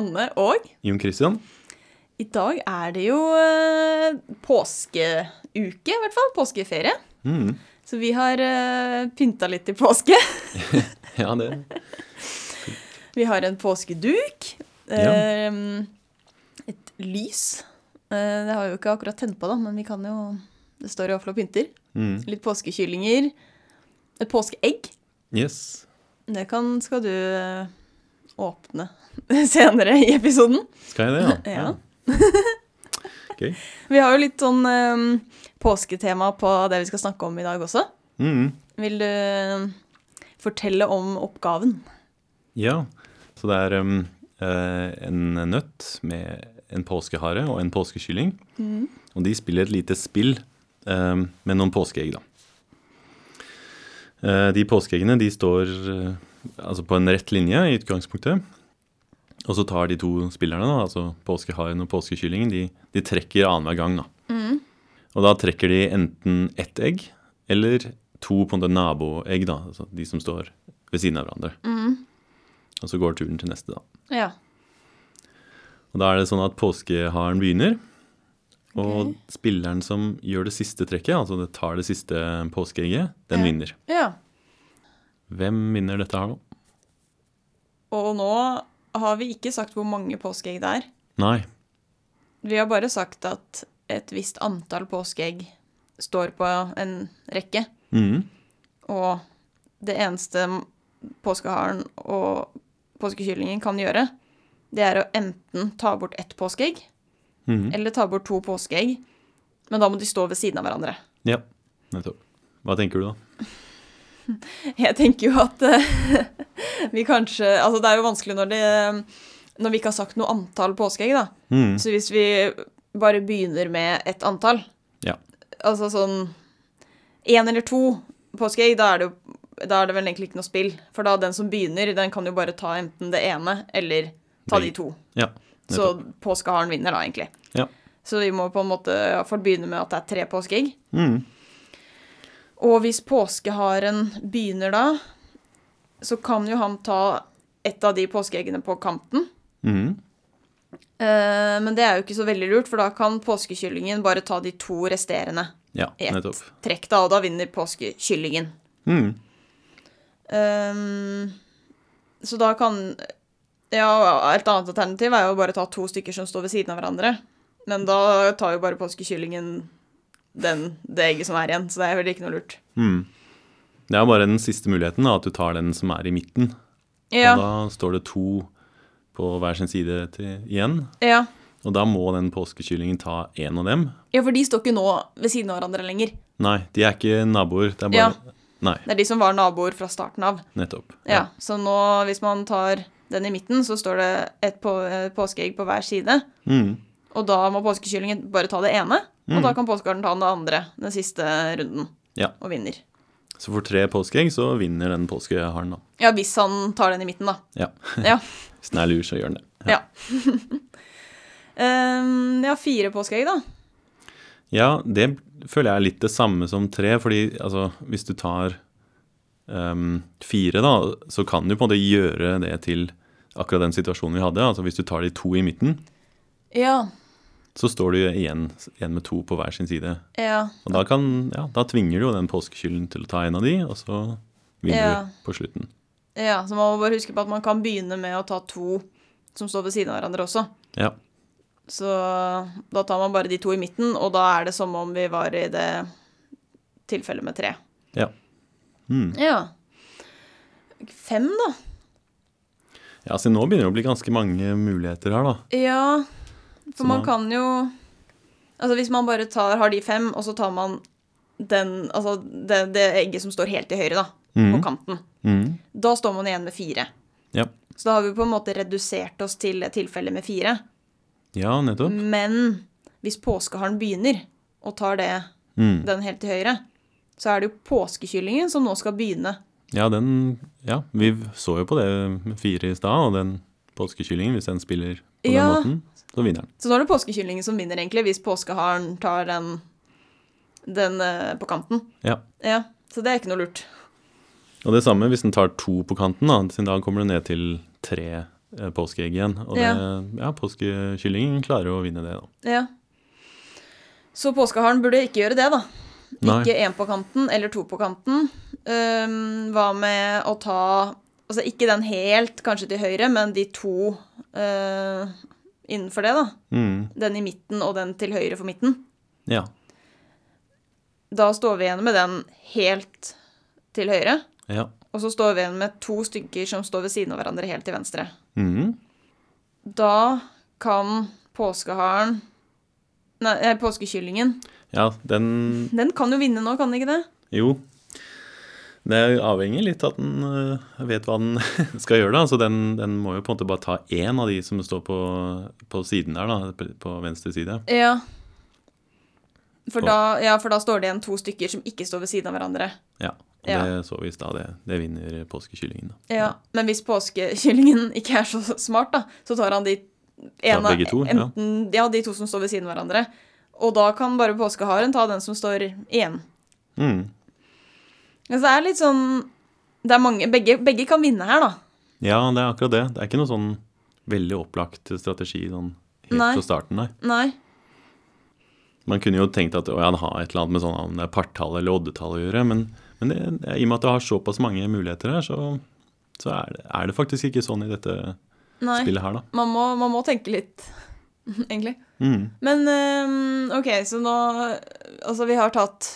Anne og Jon Christian. I dag er det jo eh, påskeuke, i hvert fall. Påskeferie. Mm. Så vi har uh, pynta litt til påske. Ja, det Vi har en påskeduk. Ja. eh, et lys. Eh, det har vi jo ikke akkurat tent på, da, men vi kan jo Det står i hvert og pynter. mm. Litt påskekyllinger. Et påskeegg. Yes. Det kan, skal du eh, åpne senere i episoden. Skal jeg det, ja? Ja. okay. Vi har jo litt sånn um, påsketema på det vi skal snakke om i dag også. Mm. Vil du eh, fortelle om oppgaven? Ja, så det er um, en nøtt med en påskehare og en påskekylling. Og de spiller et lite spill um, med noen påskeegg, da. Uh, de påskeeggene de står eh, altså på en rett linje i utgangspunktet. Og så tar de to spillerne, da, altså påskeharen og påskekyllingen, de, de trekker annenhver gang. da. Og da trekker de enten ett egg eller to på en måte naboegg, da, altså de som står ved siden av hverandre. Og så går turen til neste, da. Ja. Og da er det sånn at påskeharen begynner. Og okay. spilleren som gjør det siste trekket, altså det tar det siste påskeegget, den Ja. vinner. ja. Hvem vinner dette her, om? Og nå har vi ikke sagt hvor mange påskeegg det er. Nei. Vi har bare sagt at et visst antall påskeegg står på en rekke. Mm. Og det eneste påskeharen og påskekyllingen kan gjøre, det er å enten ta bort ett påskeegg, mm. eller ta bort to påskeegg. Men da må de stå ved siden av hverandre. Ja, nettopp. Hva tenker du, da? Jeg tenker jo at eh, vi kanskje Altså, det er jo vanskelig når det Når vi ikke har sagt noe antall påskeegg, da. Mm. Så hvis vi bare begynner med et antall, Ja. altså sånn én eller to påskeegg, da er det jo da er det vel egentlig ikke noe spill. For da den som begynner, den kan jo bare ta enten det ene eller ta de to. Ja, Så påskeharen vinner da, egentlig. Ja. Så vi må på en måte iallfall begynne med at det er tre påskeegg. Mhm. Og hvis påskeharen begynner da, så kan jo han ta et av de påskeeggene på kanten. Mm. Eh, men det er jo ikke så veldig lurt, for da kan påskekyllingen bare ta de to resterende Ja, i ett trekk, da, og da vinner påskekyllingen. Mm. Ehm, så da kan Ja, et annet alternativ er jo bare å ta to stykker som står ved siden av hverandre. Men da tar jo bare påskekyllingen den, det egget som er igjen, så det er vel ikke noe lurt. Mm. Det er bare den siste muligheten, da, at du tar den som er i midten. Ja, Og da står det to på hver sin side til, igjen. ja. Og da må den påskekyllingen ta én av dem. ja, for de står ikke nå ved siden av hverandre lenger. Nei, de er ikke naboer. Det er bare Ja. Nei, Det er de som var naboer fra starten av. nettopp. Ja, Så nå, hvis man tar den i midten, så står det et på, påskeegg på hver side. Mm. Og da må påskekyllingen bare ta det ene, og da kan påskeharen ta den andre den siste runden. Ja. Og vinner. Så for tre påskeegg så vinner den påskeharen, da. Ja, hvis han tar den i midten, da. Ja. Ja. Hvis den er lur, så gjør den det. Ja. um, ja, fire påskeegg, da. Ja, det føler jeg er litt det samme som tre, fordi altså, hvis du tar um, fire, da, så kan du på en måte gjøre det til akkurat den situasjonen vi hadde. Altså hvis du tar de to i midten, Ja. Så står du igjen, igjen med to på hver sin side. Ja. Og da, kan, ja, da tvinger du jo den påskekyllen til å ta en av de, og så vinner Ja. du på slutten. ja. Så man må bare huske på at man kan begynne med å ta to som står ved siden av hverandre også. Ja. Så da tar man bare de to i midten, og da er det som om vi var i det tilfellet med tre. ja. Mm. Ja. Fem, da. Ja, så nå begynner det å bli ganske mange muligheter her, da. Ja, for man man- kan jo Altså hvis man bare tar, har de fem, og så tar man den, altså det, det egget som står helt til høyre, da, på Mhm. kanten, Mm. da står man igjen med fire. Ja. Så da har vi på en måte redusert oss til et tilfelle med fire. ja, nettopp. Men hvis påskeharen begynner og tar det, Mm. den helt til høyre, så er det jo påskekyllingen som nå skal begynne. Ja, den Ja, vi så jo på det med fire i stad, og den påskekyllingen, hvis den spiller på den måten, så vinner den. Så nå er det påskekyllingen som vinner, egentlig, hvis påskeharen tar den, den eh, på kanten. Ja. Ja, så det er ikke noe lurt. Og det samme hvis den tar to på kanten, da, siden da kommer du ned til tre eh, påskeegg igjen. Og det, ja, påskekyllingen klarer å vinne det, da. Ja. Så påskeharen burde ikke gjøre det, da. Nei. Ikke én på kanten eller to på kanten. Um, hva med å ta Altså ikke den helt kanskje til høyre, men de to uh, innenfor det, da. Mm. Den i midten og den til høyre for midten. Ja. Da står vi igjen med den helt til høyre. Ja. Og så står vi igjen med to stykker som står ved siden av hverandre helt til venstre. Mm. Da kan påskeharen Nei, eh, påskekyllingen ja, den Den kan jo vinne nå, kan den ikke det? Jo. Det avhenger litt av at den øh, vet hva den skal gjøre, da. Så den, den må jo på en måte bare ta én av de som står på, på siden der, da. på- venstre side. Ja. For Og- da, ja, for da står det igjen to stykker som ikke står ved siden av hverandre. Ja. Og Ja. det så vi i stad. Det, det vinner påskekyllingen, da. Ja, Men hvis påskekyllingen ikke er så smart, da, så tar han de en ja, to, ja. enten, ja, de to som står ved siden av hverandre. Og da kan bare påskeharen ta den som står igjen. Mm. Men så det er litt sånn det er mange, begge, begge kan vinne her, da. Ja, det er akkurat det. Det er ikke noe sånn veldig opplagt strategi sånn helt Nei. fra starten, nei. Nei. Man kunne jo tenkt at å, ja, det har et eller annet med sånn om det er partall eller oddetall å gjøre, men, men det, det, i og med at det har såpass mange muligheter her, så, så er, det, er det faktisk ikke sånn i dette Nei. spillet her, da. Man må, man må tenke litt, egentlig. Mm. Men øhm, OK, så nå Altså, vi har tatt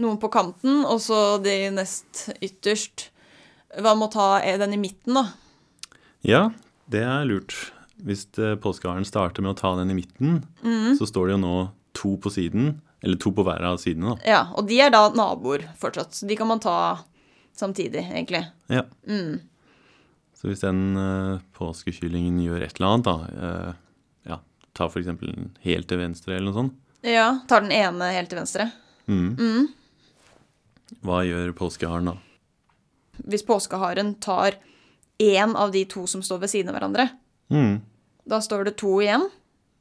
noen på kanten, og så de nest ytterst. Hva med å ta den i midten, da? Ja, det er lurt. Hvis eh, påskeharen starter med å ta den i midten, mm. så står det jo nå to på siden, eller to på hver av sidene, da. Ja, og de er da naboer fortsatt, så de kan man ta samtidig, egentlig. Ja. Mm. Så hvis den uh, påskekyllingen gjør et eller annet, da, eh, ja, ta for eksempel helt til venstre eller noe sånt, Ja, tar den ene helt til venstre. mm. Mm. Hva gjør påskeharen da? Hvis påskeharen tar én av de to som står ved siden av hverandre, Mm. da står det to igjen,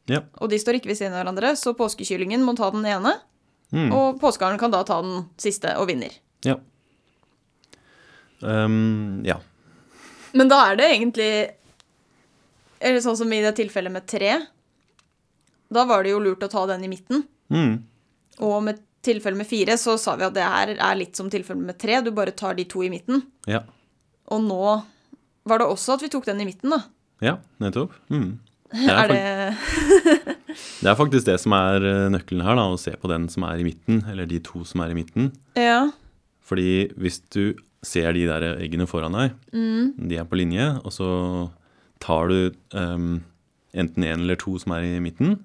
Ja. og de står ikke ved siden av hverandre, så påskekyllingen må ta den ene, Mm. og påskeharen kan da ta den siste og vinner. Ja. Um, ja. Men da er det egentlig Eller sånn som i det tilfellet med tre. Da var det jo lurt å ta den i midten. Mm. Og med tilfellet med fire så sa vi at det her er litt som tilfellet med tre. Du bare tar de to i midten. Ja. Og nå var det også at vi tok den i midten, da. Ja, nettopp. Mm. Det, er Er det det er faktisk det som er eh, nøkkelen her, da, å se på den som er i midten, eller de to som er i midten. Ja. Fordi hvis du ser de der eggene foran deg, Mm. de er på linje, og så tar du um, enten en eller to som er i midten,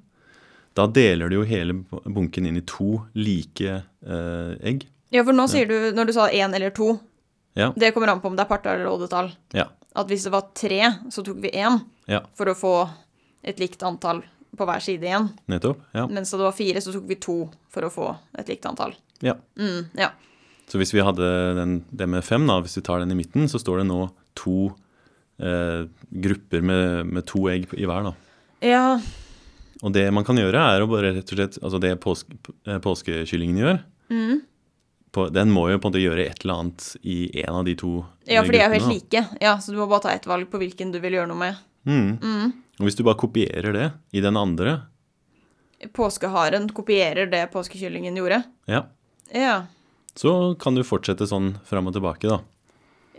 da deler du jo hele bunken inn i to like eh, egg. Ja, for nå sier du, når du sa én eller to, Ja. det kommer an på om det er partall eller oddetall. Ja. At hvis det var tre, så tok vi én Ja, for å få et likt antall på hver side igjen. nettopp. Ja. Mens da det var fire, så tok vi to for å få et likt antall. ja. Mm, ja. Så hvis vi hadde den, det med fem, da, hvis vi tar den i midten, så står det nå to eh, grupper med, med to egg i hver. da. ja. Og det man kan gjøre, er å bare rett og slett Altså det påsk, eh, påskekyllingen gjør, Mm. på, den må jo på en måte gjøre et eller annet i en av de to Ja, for de er jo helt like. Ja, Så du må bare ta ett valg på hvilken du vil gjøre noe med. Mm. Mm. Og hvis du bare kopierer det i den andre, Påskeharen kopierer det påskekyllingen gjorde. ja, Ja. så kan du fortsette sånn fram og tilbake, da.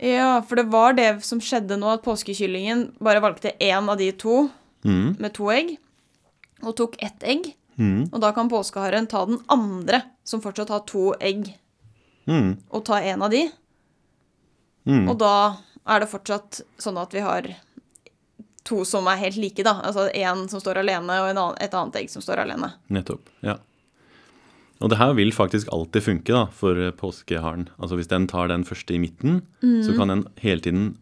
ja, for det var det som skjedde nå, at påskekyllingen bare valgte én av de to Mm. med to egg, og tok ett egg. Mm. Og da kan påskeharen ta den andre, som fortsatt har to egg, Mm. og ta en av de. Mm. Og da er det fortsatt sånn at vi har to som er helt like, da. Altså én som står alene, og en annen, et annet egg som står alene. Nettopp. Ja. Og det her vil faktisk alltid funke da, for eh, påskeharen. Altså Hvis den tar den første i midten, Mm. så kan den hele tiden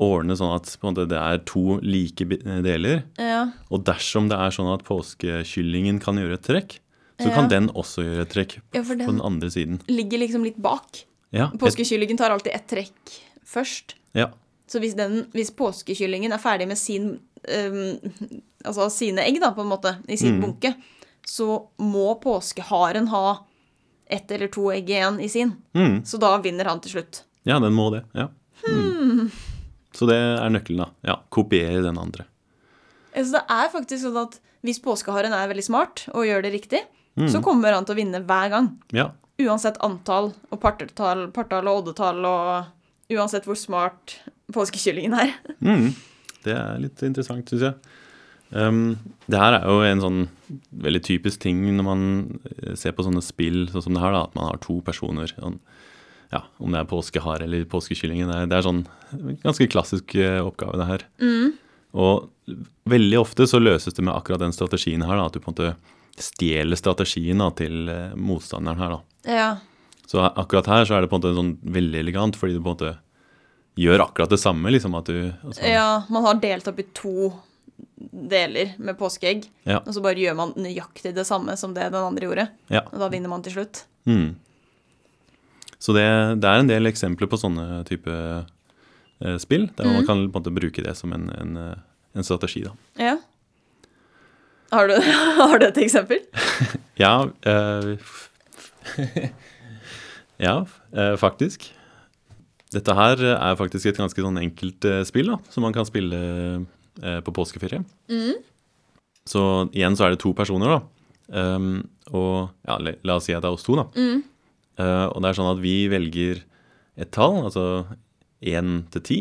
ordne sånn at måte, det er to like deler. Ja. Og dersom det er sånn at påskekyllingen kan gjøre et trekk, så Ja. kan den også gjøre et trekk ja, for på den den andre siden. ligger liksom litt bak. Ja, Påskekyllingen tar alltid ett trekk først. ja, Så hvis, den, hvis påskekyllingen er ferdig med sin, um, altså sine egg, da, på en måte, i sin Mm. bunke, så må påskeharen ha ett eller to egg igjen i sin. mm, Så da vinner han til slutt. ja, den må det. Ja. Mm. Så det er nøkkelen, da. Ja, Kopiere den andre. Så det er faktisk sånn at hvis påskeharen er veldig smart og gjør det riktig, Mm. så kommer han til å vinne hver gang. Ja. Uansett antall og partall, partall og oddetall og uansett hvor smart påskekyllingen er. Mm. Det er litt interessant, syns jeg. Um, det her er jo en sånn veldig typisk ting når man eh, ser på sånne spill sånn som det her, da, at man har to personer. Sånn, ja, Om det er påskehare eller påskekyllingen. Det det er sånn ganske klassisk eh, oppgave, det her. Og veldig ofte så løses det med akkurat den strategien her, da, at du på en måte stjeler strategien da, til eh, motstanderen her. da. Ja. Så akkurat her så er det på en måte sånn veldig elegant, fordi du på en måte gjør akkurat det samme. liksom at du... Altså, ja, man har delt opp i to deler med påskeegg, Ja. og så bare gjør man nøyaktig det samme som det den andre gjorde. Ja. Og da vinner man til slutt. Mm. Så det, det er en del eksempler på sånne type eh, spill, der man kan på en måte bruke det som en, en, eh, en strategi. da. Ja. Har du, har du et eksempel? Ja, eh, ja eh, faktisk. Dette her er faktisk et ganske sånn enkelt eh, spill da, som man kan spille eh, på påskeferie. Så igjen så er det to personer, da. Um, og ja, la, la oss si at det er oss to, da. Eh, og det er sånn at vi velger et tall, altså én til ti.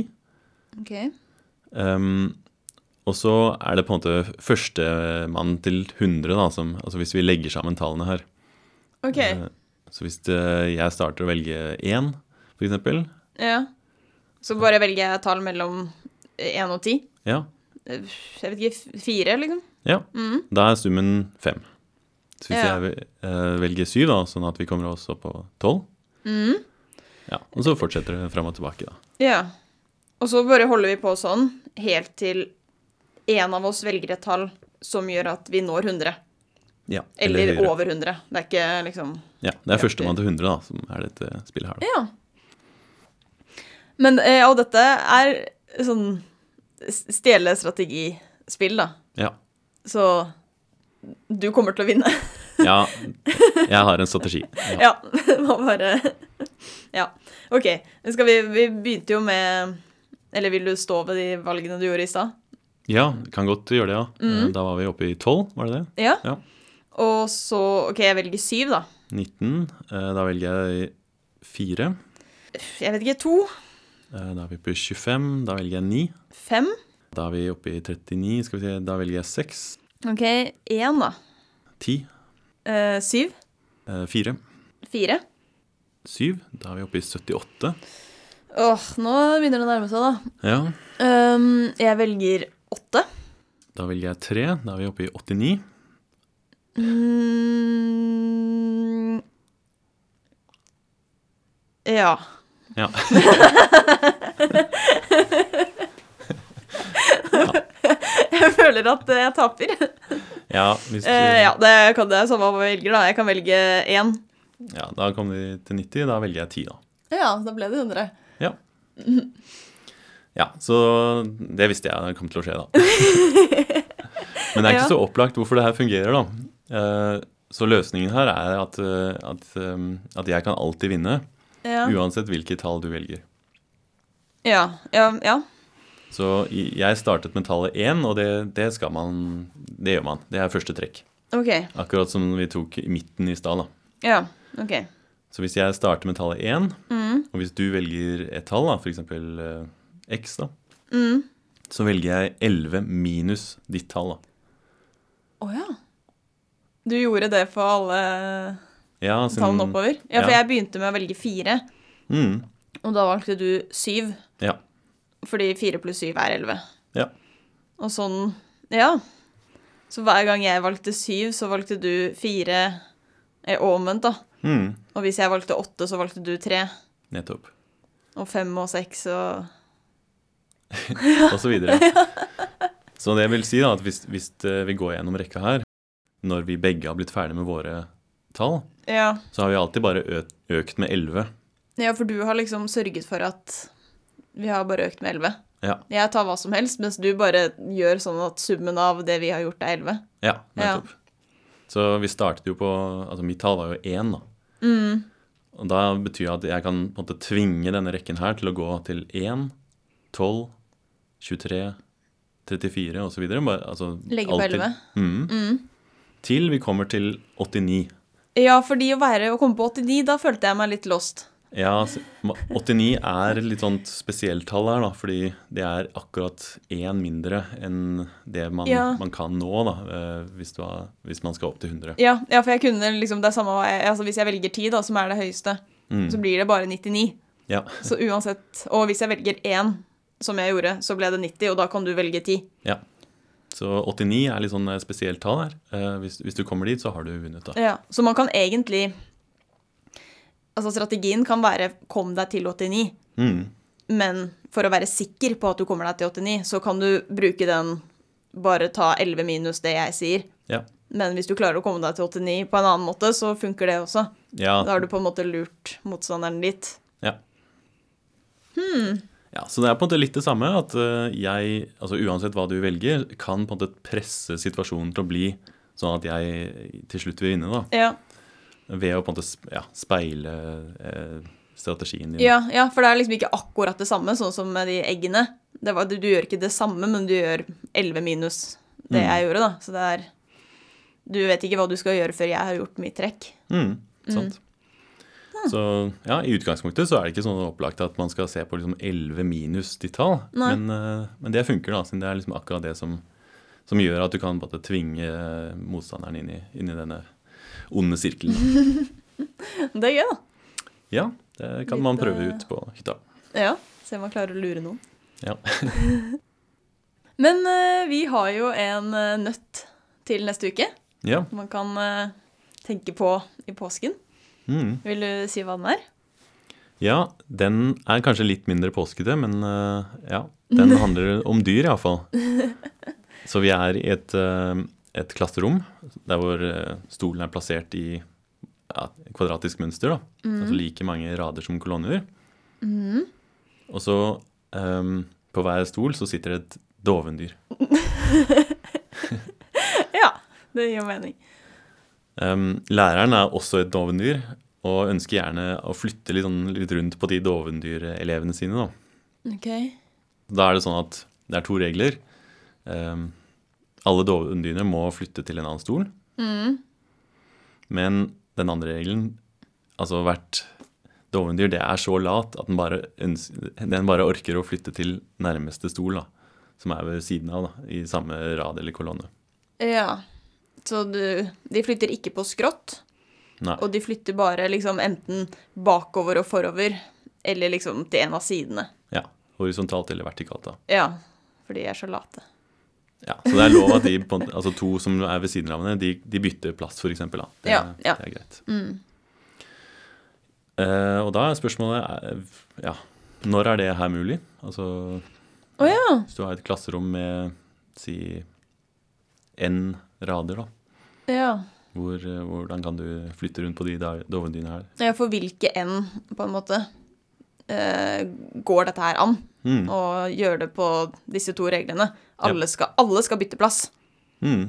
Ok. Um, og så er det på en måte førstemann til 100, da, som, altså hvis vi legger sammen tallene her. Ok, Uh, Så hvis det, jeg starter å velge én, for eksempel, ja. Så bare velger jeg tall mellom 1 og 10. ja, Jeg vet ikke, fire, liksom? ja, da er summen fem. Så hvis Ja. jeg eh, velger syv, da, sånn at vi kommer oss opp på tolv, ja, og så fortsetter det fram og tilbake, da. Ja. Og så bare holder vi på sånn helt til en av oss velger et tall som gjør at vi når 100. Ja, Eller, eller over 100. Det er ikke liksom Ja, det er førstemann til 100 da, som er dette spillet her. Da. Ja. Men ja, Og dette er sånn stjele strategispill, da. Ja. Så du kommer til å vinne. ja, jeg har en strategi. Ja. Ja. Det var bare Ja. OK. Skal vi, vi begynte jo med Eller vil du stå ved de valgene du gjorde i stad? ja, kan godt gjøre det, ja. Mm. Eh, Da var vi oppe i 12, var det det? Ja. Ja. Og så OK, jeg velger syv, da. 19, eh, da velger jeg 4. Jeg vet ikke. To. Eh, Da er vi på 25, da velger jeg 9. Fem. Da er vi oppe i 39, skal vi se, da velger jeg 6. OK. Én, da. 10. Eh, syv. 4. Fire. 7. Da er vi oppe i 78. Åh, nå begynner det å nærme seg, da. Ja. Um, jeg velger åtte. Da velger jeg 3. Da er vi oppe i 89. Mm, ja. Ja. Jeg føler at jeg taper. Ja, hvis, Eh, ja, det kan det er samme hva jeg velger, da. Jeg kan velge én. ja, da kom vi til 90. Da velger jeg 10, da. Ja, da ble det 100. Ja. Ja, så det visste jeg det kom til å skje, da. Men det er ikke Ja. så opplagt hvorfor det her fungerer, da. Eh, Så løsningen her er at, eh, at, at jeg kan alltid vinne, Ja. uansett hvilket tall du velger. Ja. Ja. ja. Så jeg startet med tallet 1, og det, det skal man Det gjør man. Det er første trekk. OK. Akkurat som vi tok i midten i stad, da. Ja. OK. Så hvis jeg starter med tallet 1, Mm. og hvis du velger et tall, da, f.eks. Uh, x, da, Mm. så velger jeg 11 minus ditt tall. da. Å ja. Du gjorde det for alle Ja, sin, tallene oppover? Ja, for ja. jeg begynte med å velge fire, Mm, og da valgte du syv. ja. Fordi fire pluss syv er elleve. Ja. Og sånn Ja. Så hver gang jeg valgte syv, så valgte du fire eh, og omvendt, da. Mm, Og hvis jeg valgte åtte, så valgte du tre. nettopp. Og fem og seks og Og så videre. Så det vil si da at hvis, hvis eh, vi går gjennom rekka her, når vi begge har blitt ferdig med våre tall, Ja. så har vi alltid bare økt, økt med 11. ja, for du har liksom sørget for at vi har bare økt med elleve. Ja. Jeg tar hva som helst, mens du bare gjør sånn at summen av det vi har gjort, er elleve. Ja, nettopp. Så vi startet jo på Altså mitt tall var jo 1, da. Mm. Og da betyr det at jeg kan på en måte tvinge denne rekken her til å gå til 1, 12, 23, 34 osv. Altså, Legge på alltid- 11. Mm. Til vi kommer til 89. Ja, fordi å være å komme på 89, da følte jeg meg litt lost. Ja, 89 er litt sånt spesielt tall her, da, fordi det er akkurat én mindre enn det man, Ja. man kan nå, da, eh, hvis, du har, hvis man skal opp til 100. Ja, ja for jeg kunne liksom det er samme jeg, altså Hvis jeg velger 10, da, som er det høyeste, Mm. så blir det bare 99. Ja. Så uansett Og hvis jeg velger 1, som jeg gjorde, så ble det 90, og da kan du velge 10. ja. Så 89 er litt sånn eh, spesielt tall her. Eh, hvis, hvis du kommer dit, så har du vunnet, da. Ja, Så man kan egentlig Altså strategien kan være 'kom deg til 89', Mm. men for å være sikker på at du kommer deg til 89, så kan du bruke den bare ta 11 minus det jeg sier. Ja. Men hvis du klarer å komme deg til 89 på en annen måte, så funker det også. Ja, Da har du på en måte lurt motstanderen dit. Ja. Hmm. ja. Så det er på en måte litt det samme, at eh, jeg, altså uansett hva du velger, kan på en måte presse situasjonen til å bli sånn at jeg til slutt vil vinne, da. Ja, Ved å på en måte ja, speile eh, strategien din. ja, ja for det er liksom ikke akkurat det samme, sånn som med de eggene. Det var, du, du gjør ikke det samme, men du gjør 11 minus det Mm. jeg gjorde, da. Så det er Du vet ikke hva du skal gjøre før jeg har gjort mitt trekk. Mm, sant. Så ja, i utgangspunktet så er det ikke sånn opplagt at man skal se på liksom 11 minus ditt tall. Men, eh, men det funker, da, siden det er liksom akkurat det som, som gjør at du kan på tvinge motstanderen inn i, inn i denne onde sirkelen. Det er gøy, da. Ja, det kan Litt, man prøve eh, ut på hytta. Ja, Se om man klarer å lure noen. Ja. Men eh, vi har jo en eh, nøtt til neste uke. ja. Man kan tenke på i påsken. Mm. Vil du si hva den er? ja, den er kanskje litt mindre påskete, men ja. Den handler om dyr, iallfall. Så vi er i et, et klasserom der hvor eh, stolen er plassert i ja, kvadratisk mønster. da. Altså like mange rader som kolonner. Og så um, på hver stol så sitter det et dovendyr. Ja, det gir mening. Um, læreren er også et dovendyr, og ønsker gjerne å flytte litt, sånn, litt rundt på de dovendyrelevene sine. Da. Okay. da er det sånn at det er to regler. Um, alle dovendyrene må flytte til en annen stol. Mm. Men den andre regelen, altså hvert dovendyr, det er så lat at den bare, den bare orker å flytte til nærmeste stol, da, som er ved siden av, da, i samme rad eller kolonne. Ja. Så du De flytter ikke på skrått, Nei. og de flytter bare liksom enten bakover og forover, eller liksom til en av sidene. Ja, horisontalt eller vertikalt, da. Ja. For de er så late. Ja, så det er lov at de, på altså to som er ved siden av hverandre, de, de bytter plass, eksempel. Det, Ja, ja. det er greit. Mm. Uh, og da er spørsmålet eh, ja, når er det her mulig? Altså oh, ja. hvis du har et klasserom med si n rader, da. ja. Hvor, eh, hvordan kan du flytte rundt på de da- her? Ja, For hvilke n, på en måte, går dette her an? Mm. Å gjøre det på disse to reglene. Alle skal, alle skal bytte plass. Mm.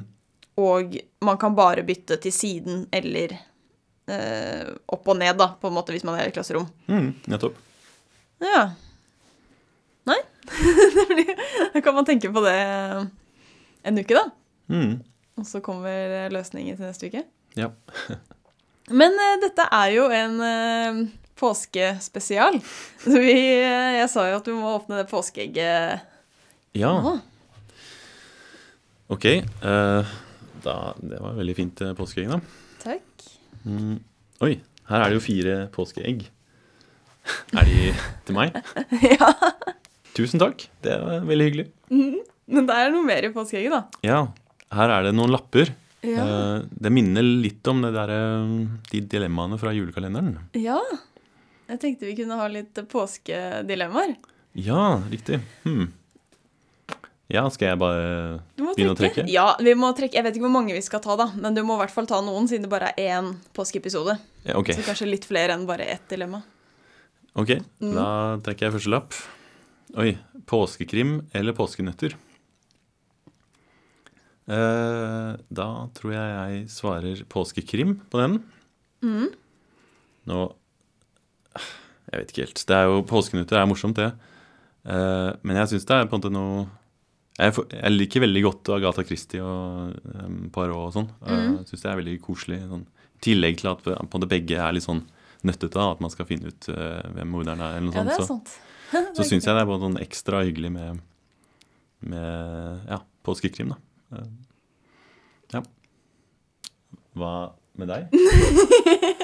Og man kan bare bytte til siden eller eh, opp og ned, da, på en måte, hvis man er i et klasserom. Mm. Nettopp. Ja. Nei? Det blir- Da kan man tenke på det en uke, da. Mm. Og så kommer løsningen til neste uke. Ja. Men eh, dette er jo en eh, påskespesial. Så vi, eh, jeg sa jo at du må åpne det påskeegget ja. nå. Ok. Uh, da, det var veldig fint eh, påskeegg, da. Takk. Mm. Oi, her er det jo fire påskeegg. Er de til meg? ja. Tusen takk. Det var veldig hyggelig. Men det er noe mer i påskeegget, da. Ja, her er det noen lapper. Ja. Det minner litt om det der, de dilemmaene fra julekalenderen. ja. Jeg tenkte vi kunne ha litt påskedilemmaer. Ja, riktig. Hmm. Ja, skal jeg bare Begynne å trekke? Ja, vi må trekke. Jeg vet ikke hvor mange vi skal ta, da, men du må i hvert fall ta noen, siden det bare er én påskeepisode. ja, okay. Så kanskje litt flere enn bare ett dilemma. ok, Mm. da trekker jeg første lapp. Oi, påskekrim eller påskenøtter? Eh, da tror jeg jeg svarer påskekrim på den. Mm. Nå Jeg vet ikke helt. Det er jo, Påskenøtter er morsomt, det. Eh, men jeg syns det er på en måte noe jeg, liker veldig godt Agatha Christie og um, Poirot og sånn. Uh, Mhm. syns det er veldig koselig. Sånn. I tillegg til at på en måte begge er litt sånn nøttete, at man skal finne ut uh, hvem morderen er, eller noe Ja, det er sånt. Så, så syns jeg det er både sånn ekstra hyggelig med, med ja, påskekrim, da. Uh, ja. Hva med deg?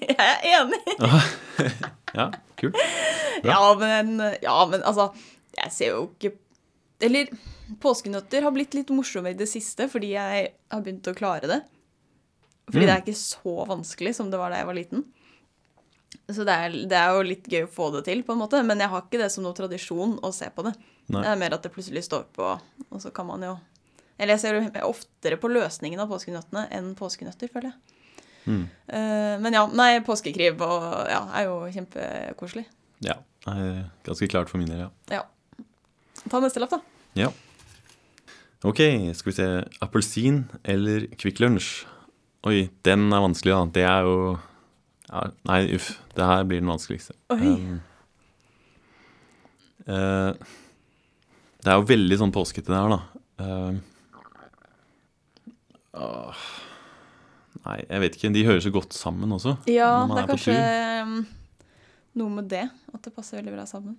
Jeg er enig. Ja, kult. Ja, men, ja, men altså Jeg ser jo ikke Eller påskenøtter har blitt litt morsomme i det siste fordi jeg har begynt å klare det. Fordi Mm. det er ikke så vanskelig som det var da jeg var liten. Så det er, det er jo litt gøy å få det til, på en måte, men jeg har ikke det som noe tradisjon å se på det. Nei. Det er mer at det plutselig står på, og så kan man jo Eller jeg ser jo oftere på løsningen av påskenøttene enn påskenøtter, føler jeg. Mm. Eh, men ja, nei, påskekriv og, ja, er jo kjempekoselig. Ja. Ganske klart for min del, ja. Ja. Ta neste lapp, da. Ja. Ok, skal vi se. Appelsin eller Kvikk Lunsj? Oi, den er vanskelig, da. Det er jo ja, Nei, uff. Det her blir den vanskeligste. Oi. Um, uh, det er jo veldig sånn påskete, det her, da. Uh, åh, nei, jeg vet ikke. De hører så godt sammen også. Ja, det er er kanskje um, noe med det. At det passer veldig bra sammen.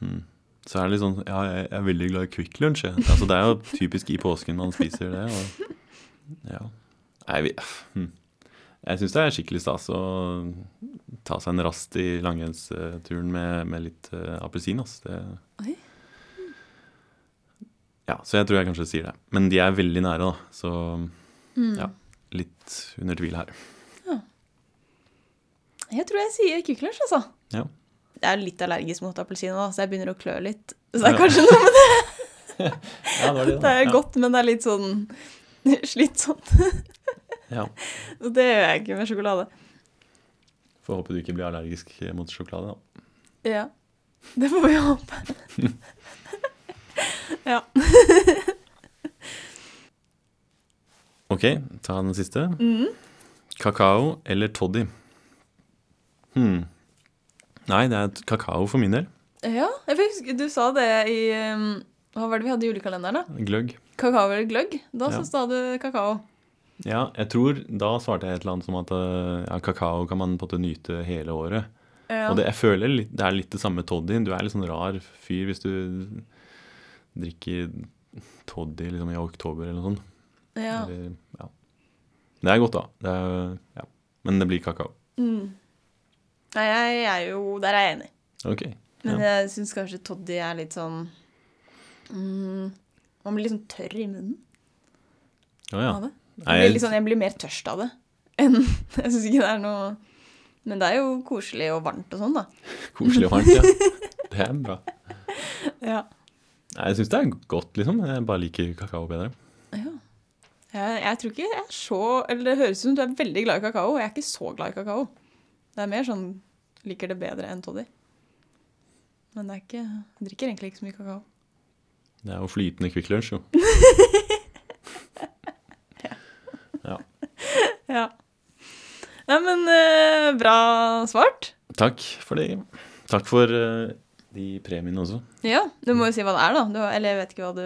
Hmm. Så er det litt sånn Ja, jeg er veldig glad i Kvikk Lunsj. jeg. Altså, det er jo typisk i påsken man spiser det. Og, ja. Nei, vi, hm. Jeg syns det er skikkelig stas å ta seg en rast i langrennsturen med, med litt uh, appelsin. ass. Det, Oi. ja, så jeg tror jeg kanskje sier det. Men de er veldig nære, da. Så Mm. Ja. Litt under tvil her. Jeg tror jeg sier Kvikk Lunsj, altså. Ja. Jeg er litt allergisk mot appelsin, så jeg begynner å klø litt. Så det er kanskje noe med det. Ja, det det, Det er ja. godt, men det er litt sånn slitsomt. Ja. Det gjør jeg ikke med sjokolade. Får håpe du ikke blir allergisk mot sjokolade, da. Ja. Det får vi håpe. ja. Ok, ta den siste. Mm. Kakao eller toddy? Hmm. Nei, det er kakao for min del. Ja, jeg husker du sa det i um, Hva var det vi hadde i julekalenderen, da? Gløgg. Kakao eller gløgg? Da Ja. sa du kakao. Ja, jeg tror Da svarte jeg et eller annet som at eh, ja, kakao kan man på en måte nyte hele året. Ja. Og det, jeg føler litt, det er litt det samme med toddy. Du er litt sånn rar fyr hvis du drikker toddy liksom i oktober eller noe sånt. Ja. Eller, ja. Det er godt, da. Det er, ja. Men det blir kakao. Mm. Nei, jeg er jo Der er jeg enig. Ok. Men jeg syns kanskje toddy er litt sånn mm, Man blir litt sånn tørr i munnen Ja, ja. av det. Jeg blir, sånn, jeg blir mer tørst av det enn Jeg syns ikke det er noe Men det er jo koselig og varmt og sånn, da. Koselig og varmt, ja. Det er bra. Ja. Nei, jeg syns det er godt, liksom. Jeg bare liker kakao bedre. ja. Jeg, jeg tror ikke jeg er så Eller det høres ut som du er veldig glad i kakao. og Jeg er ikke så glad i kakao. Det er mer sånn liker det bedre enn toddy. Men det er ikke Jeg drikker egentlig ikke så mye kakao. Det er jo flytende Kvikk Lunsj, jo. Ja. Ja. Nei, men eh, bra svart. Takk for det. Takk for eh, de premiene også. Ja, du må jo si hva det er, da. Du, eller jeg vet ikke hva du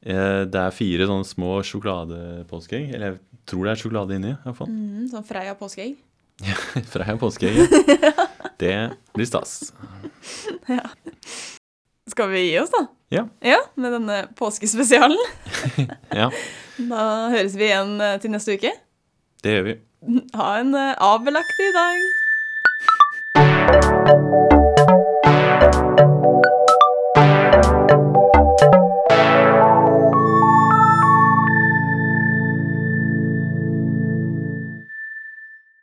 Det er fire sånne små sjokoladepåskeegg. Eller jeg tror det er sjokolade inni, iallfall. mm, Sånn Freia påskeegg. Freia påskeegg. ja. Det blir stas. Skal vi gi oss, da? Ja. Ja, Med denne påskespesialen. Ja, Da høres vi igjen eh, til neste uke. det gjør vi. Ha en eh, avbelagt dag.